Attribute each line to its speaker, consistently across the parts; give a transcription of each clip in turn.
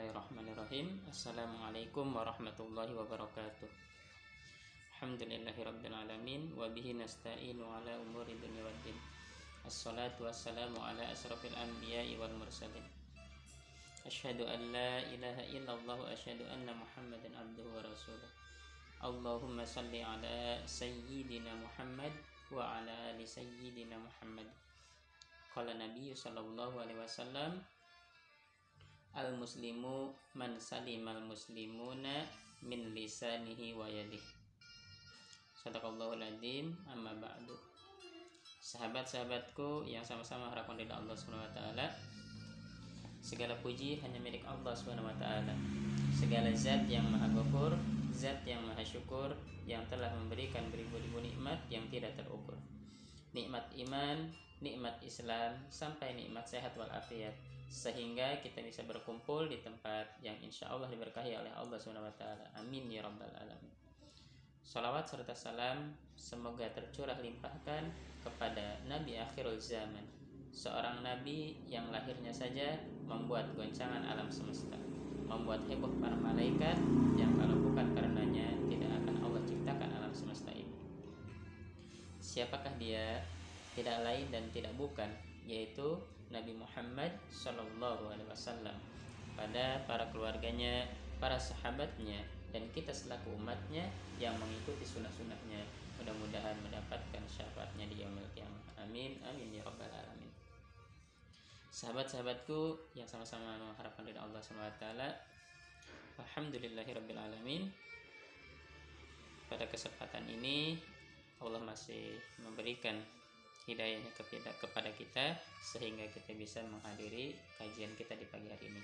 Speaker 1: Bismillahirrahmanirrahim Assalamualaikum warahmatullahi wabarakatuh Alhamdulillahirrabbilalamin Wabihi nasta'inu ala umuri dunia waddin Assalatu wassalamu ala asrafil anbiya'i wal mursalin Ashadu an la ilaha illallah ashadu anna muhammadan abduhu wa rasuluh Allahumma salli ala sayyidina Muhammad wa ala ali sayyidina Muhammad Qala Nabi sallallahu alaihi wasallam al muslimu man salimal muslimuna min lisanihi wa yadih sadaqallahul adzim amma ba'du. Sahabat-sahabatku yang sama-sama harapkan dari Allah Subhanahu wa taala segala puji hanya milik Allah Subhanahu wa taala. Segala zat yang maha ghaffur zat yang maha syukur yang telah memberikan beribu-ribu nikmat yang tidak terukur. Nikmat iman nikmat Islam sampai nikmat sehat walafiat sehingga kita bisa berkumpul di tempat yang insya Allah diberkahi oleh Allah swt. Amin ya rabbal alamin. Salawat serta salam semoga tercurah limpahkan kepada Nabi akhirul zaman, seorang nabi yang lahirnya saja membuat goncangan alam semesta, membuat heboh para malaikat yang kalau bukan karenanya tidak akan Allah ciptakan alam semesta ini. Siapakah dia? Tidak lain dan tidak bukan, yaitu Nabi Muhammad Shallallahu Alaihi Wasallam pada para keluarganya, para sahabatnya, dan kita selaku umatnya yang mengikuti sunnah-sunnahnya mudah-mudahan mendapatkan syafaatnya di yaumil kiamah. Amin amin ya rabbal alamin. Sahabat-sahabatku yang sama-sama mengharapkan dari Allah SWT Alhamdulillahirabbil alamin. Pada kesempatan ini Allah masih memberikan hidayahnya kepada kita sehingga kita bisa menghadiri kajian kita di pagi hari ini.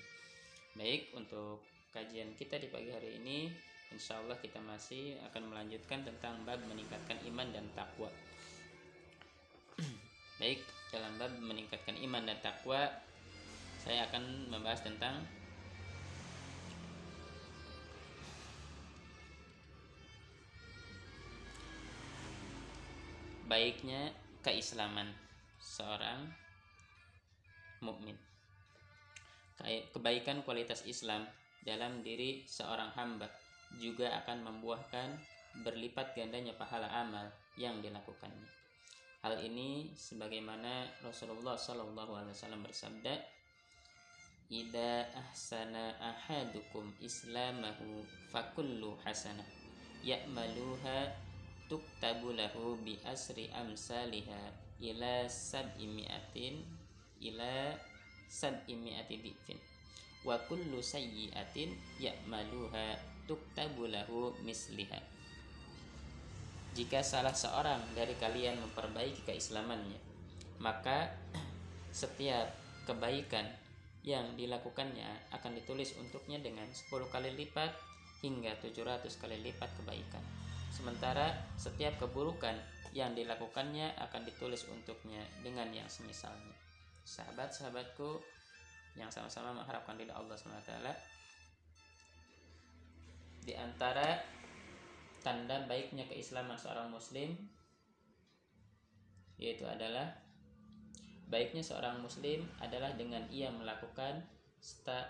Speaker 1: Baik, untuk kajian kita di pagi hari ini insya Allah kita masih akan melanjutkan tentang bab meningkatkan iman dan takwa. Baik, dalam bab meningkatkan iman dan takwa saya akan membahas tentang baiknya keislaman seorang mukmin. Kebaikan kualitas Islam dalam diri seorang hamba juga akan membuahkan berlipat gandanya pahala amal yang dilakukannya. Hal ini sebagaimana Rasulullah Shallallahu Alaihi Wasallam bersabda, "Ida ahsana ahadukum islamahu fakullu hasanah ya'maluha tuktabu lahu bi asri amsaliha ila sab'i mi'atin ila sab'i mi'ati dhifin wa kullu sayyi'atin ya'maluha tuktabu lahu misliha. Jika salah seorang dari kalian memperbaiki keislamannya maka setiap kebaikan yang dilakukannya akan ditulis untuknya dengan 10 kali lipat hingga 700 kali lipat kebaikan Sementara setiap keburukan yang dilakukannya akan ditulis untuknya dengan yang semisalnya. Sahabat-sahabatku yang sama-sama mengharapkan ridha Allah SWT di antara tanda baiknya keislaman seorang muslim yaitu adalah baiknya seorang muslim adalah dengan ia melakukan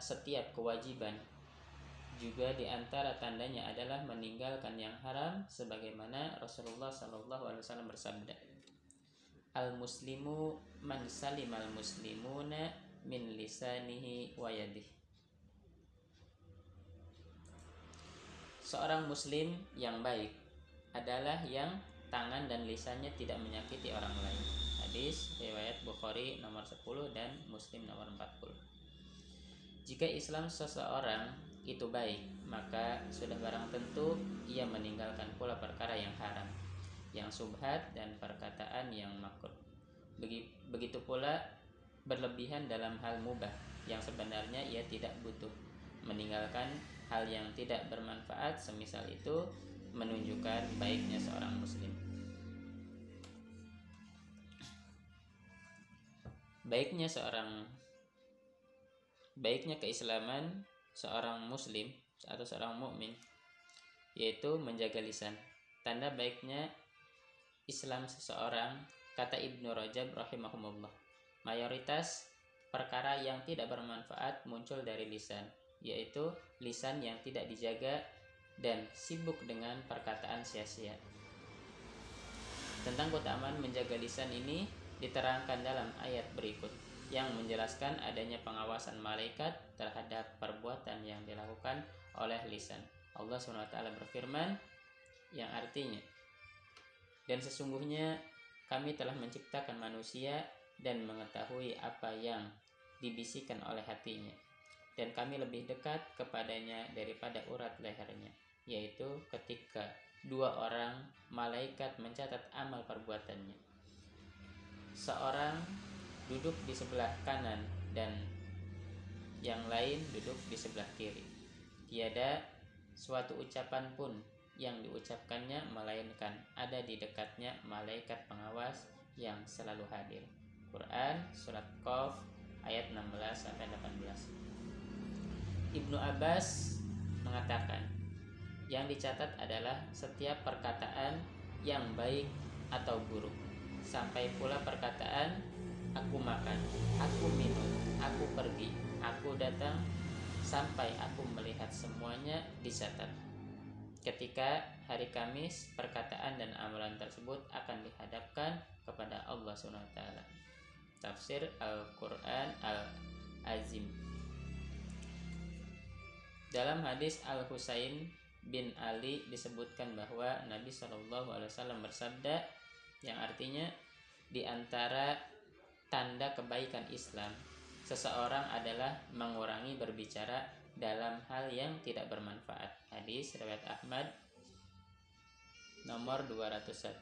Speaker 1: setiap kewajiban juga di antara tandanya adalah meninggalkan yang haram sebagaimana Rasulullah Shallallahu alaihi wasallam bersabda Al muslimu man salimal muslimuna min lisanihi wa yadihi Seorang muslim yang baik adalah yang tangan dan lisannya tidak menyakiti orang lain. Hadis riwayat Bukhari nomor 10 dan Muslim nomor 40. Jika Islam seseorang itu baik, maka sudah barang tentu ia meninggalkan pula perkara yang haram, yang subhat dan perkataan yang makruh. Begitu pula berlebihan dalam hal mubah yang sebenarnya ia tidak butuh. Meninggalkan hal yang tidak bermanfaat semisal itu menunjukkan baiknya seorang muslim. Baiknya seorang baiknya keislaman seorang muslim atau seorang mukmin yaitu menjaga lisan. Tanda baiknya Islam seseorang kata Ibnu Rajab rahimahumullah. Mayoritas perkara yang tidak bermanfaat muncul dari lisan. yaitu lisan yang tidak dijaga dan sibuk dengan perkataan sia-sia. Tentang keutamaan menjaga lisan ini diterangkan dalam ayat berikut yang menjelaskan adanya pengawasan malaikat terhadap perbuatan yang dilakukan oleh lisan. Allah SWT berfirman yang artinya dan sesungguhnya kami telah menciptakan manusia dan mengetahui apa yang dibisikkan oleh hatinya dan kami lebih dekat kepadanya daripada urat lehernya yaitu ketika dua orang malaikat mencatat amal perbuatannya seorang duduk di sebelah kanan dan yang lain duduk di sebelah kiri tiada suatu ucapan pun yang diucapkannya melainkan ada di dekatnya malaikat pengawas yang selalu hadir Quran surat Qaf ayat 16 sampai 18. Ibnu Abbas mengatakan, yang dicatat adalah setiap perkataan yang baik atau buruk. Sampai pula perkataan aku makan, aku minum, aku pergi, aku datang sampai aku melihat semuanya dicatat. Ketika hari Kamis, perkataan dan amalan tersebut akan dihadapkan kepada Allah SWT tafsir Al-Quran Al-Azim dalam hadis Al-Husain bin Ali disebutkan bahwa Nabi Shallallahu Alaihi Wasallam bersabda yang artinya di antara tanda kebaikan Islam seseorang adalah mengurangi berbicara dalam hal yang tidak bermanfaat. Hadis riwayat Ahmad nomor 201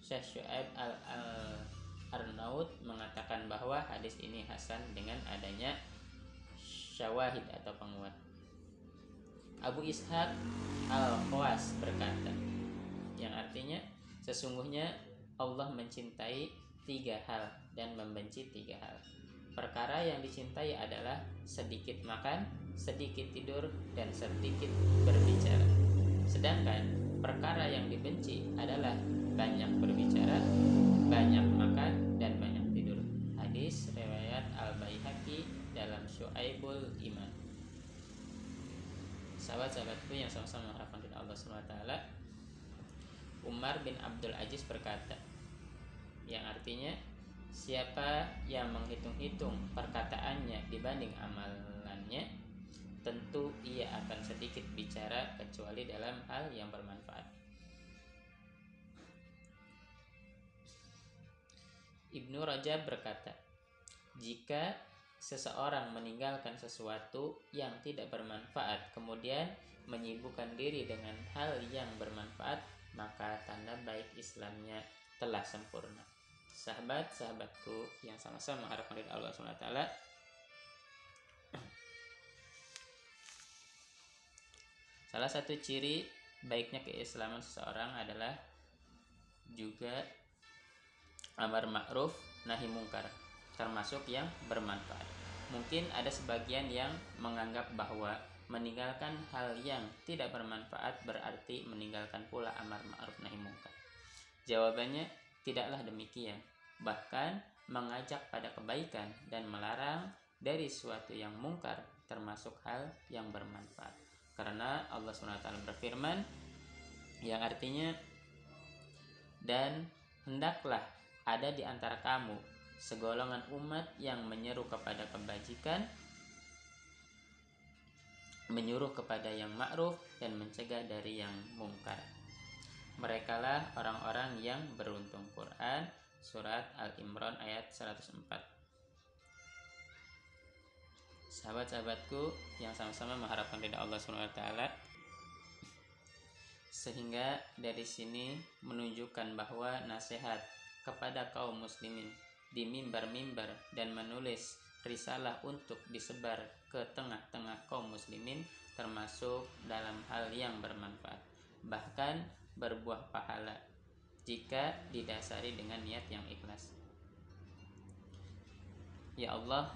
Speaker 1: Syekh Syuaib al, -Al Arnaud mengatakan bahwa hadis ini hasan dengan adanya syawahid atau penguat. Abu Ishaq Al-Qawas berkata, yang artinya sesungguhnya Allah mencintai tiga hal dan membenci tiga hal. Perkara yang dicintai adalah sedikit makan, sedikit tidur, dan sedikit berbicara. Sedangkan perkara yang dibenci adalah banyak berbicara, banyak makan dan banyak tidur. Hadis riwayat Al Baihaqi dalam Syuaibul Iman. Sahabat-sahabatku yang sama-sama mengharapkan Allah SWT Umar bin Abdul Aziz berkata yang artinya siapa yang menghitung-hitung perkataannya dibanding amalannya tentu ia akan sedikit bicara kecuali dalam hal yang bermanfaat. Ibnu Rajab berkata, jika seseorang meninggalkan sesuatu yang tidak bermanfaat kemudian menyibukkan diri dengan hal yang bermanfaat maka tanda baik Islamnya telah sempurna sahabat-sahabatku yang sama-sama mengharapkan dari Allah SWT salah satu ciri baiknya keislaman seseorang adalah juga amar ma'ruf nahi mungkar termasuk yang bermanfaat. Mungkin ada sebagian yang menganggap bahwa meninggalkan hal yang tidak bermanfaat berarti meninggalkan pula amar ma'ruf nahi mungkar. Jawabannya tidaklah demikian bahkan mengajak pada kebaikan dan melarang dari suatu yang mungkar termasuk hal yang bermanfaat karena Allah SWT berfirman yang artinya dan hendaklah ada di antara kamu segolongan umat yang menyeru kepada kebajikan menyuruh kepada yang ma'ruf dan mencegah dari yang mungkar. Merekalah orang-orang yang beruntung. Quran Surat Al-Imran ayat 104 Sahabat-sahabatku yang sama-sama mengharapkan ridha Allah SWT sehingga dari sini menunjukkan bahwa nasihat kepada kaum muslimin di mimbar-mimbar dan menulis risalah untuk disebar ke tengah-tengah kaum muslimin termasuk dalam hal yang bermanfaat bahkan berbuah pahala jika didasari dengan niat yang ikhlas. Ya Allah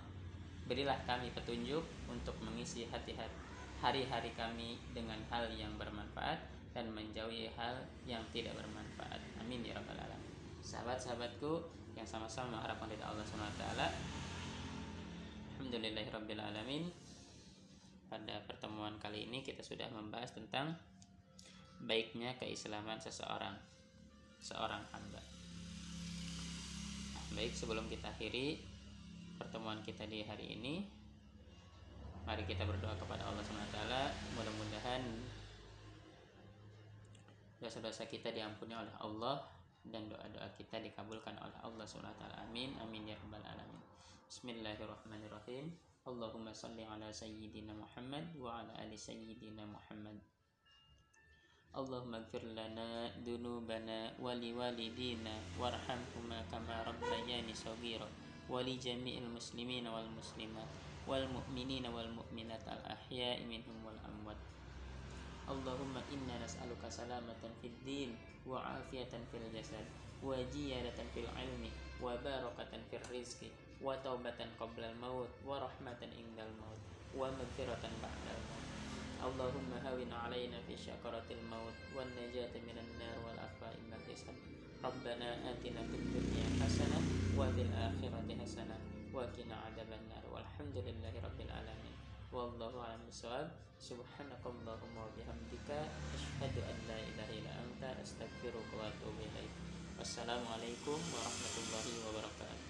Speaker 1: berilah kami petunjuk untuk mengisi hati-hati hari-hari kami dengan hal yang bermanfaat dan menjauhi hal yang tidak bermanfaat. Amin ya rabbal alamin. Sahabat-sahabatku yang sama-sama mengharapkan dari Allah SWT Alhamdulillahirabbil alamin. Pada pertemuan kali ini kita sudah membahas tentang baiknya keislaman seseorang seorang hamba. Baik, sebelum kita akhiri pertemuan kita di hari ini, mari kita berdoa kepada Allah SWT. Mudah-mudahan dosa-dosa kita diampuni oleh Allah dan doa-doa kita dikabulkan oleh Allah SWT. Amin. Amin ya rabbal alamin. Bismillahirrahmanirrahim. Allahumma salli ala sayyidina Muhammad wa ala ali sayyidina Muhammad. Allahumma gfir lana dunubana wali walidina warhamhuma kama rabbayani saghira wali jami'il muslimina wal muslimat wal mu'minina wal mu'minat al ahya'i minhum wal amwat. Allahumma inna nas'aluka salamatan fid din wa afiyatan fil jasad wa jiyadatan fil ilmi wa barakatan fil اللهم هون علينا في شكرة الموت والنجاة من النار والأخفاء من الحساب. ربنا آتنا في الدنيا حسنة وفي الآخرة حسنة وقنا عذاب النار. والحمد لله رب العالمين. والله أعلم الصواب سبحانك اللهم وبحمدك أشهد أن لا إله إلا أنت أستغفرك وأتوب إليك. السلام عليكم ورحمة الله وبركاته.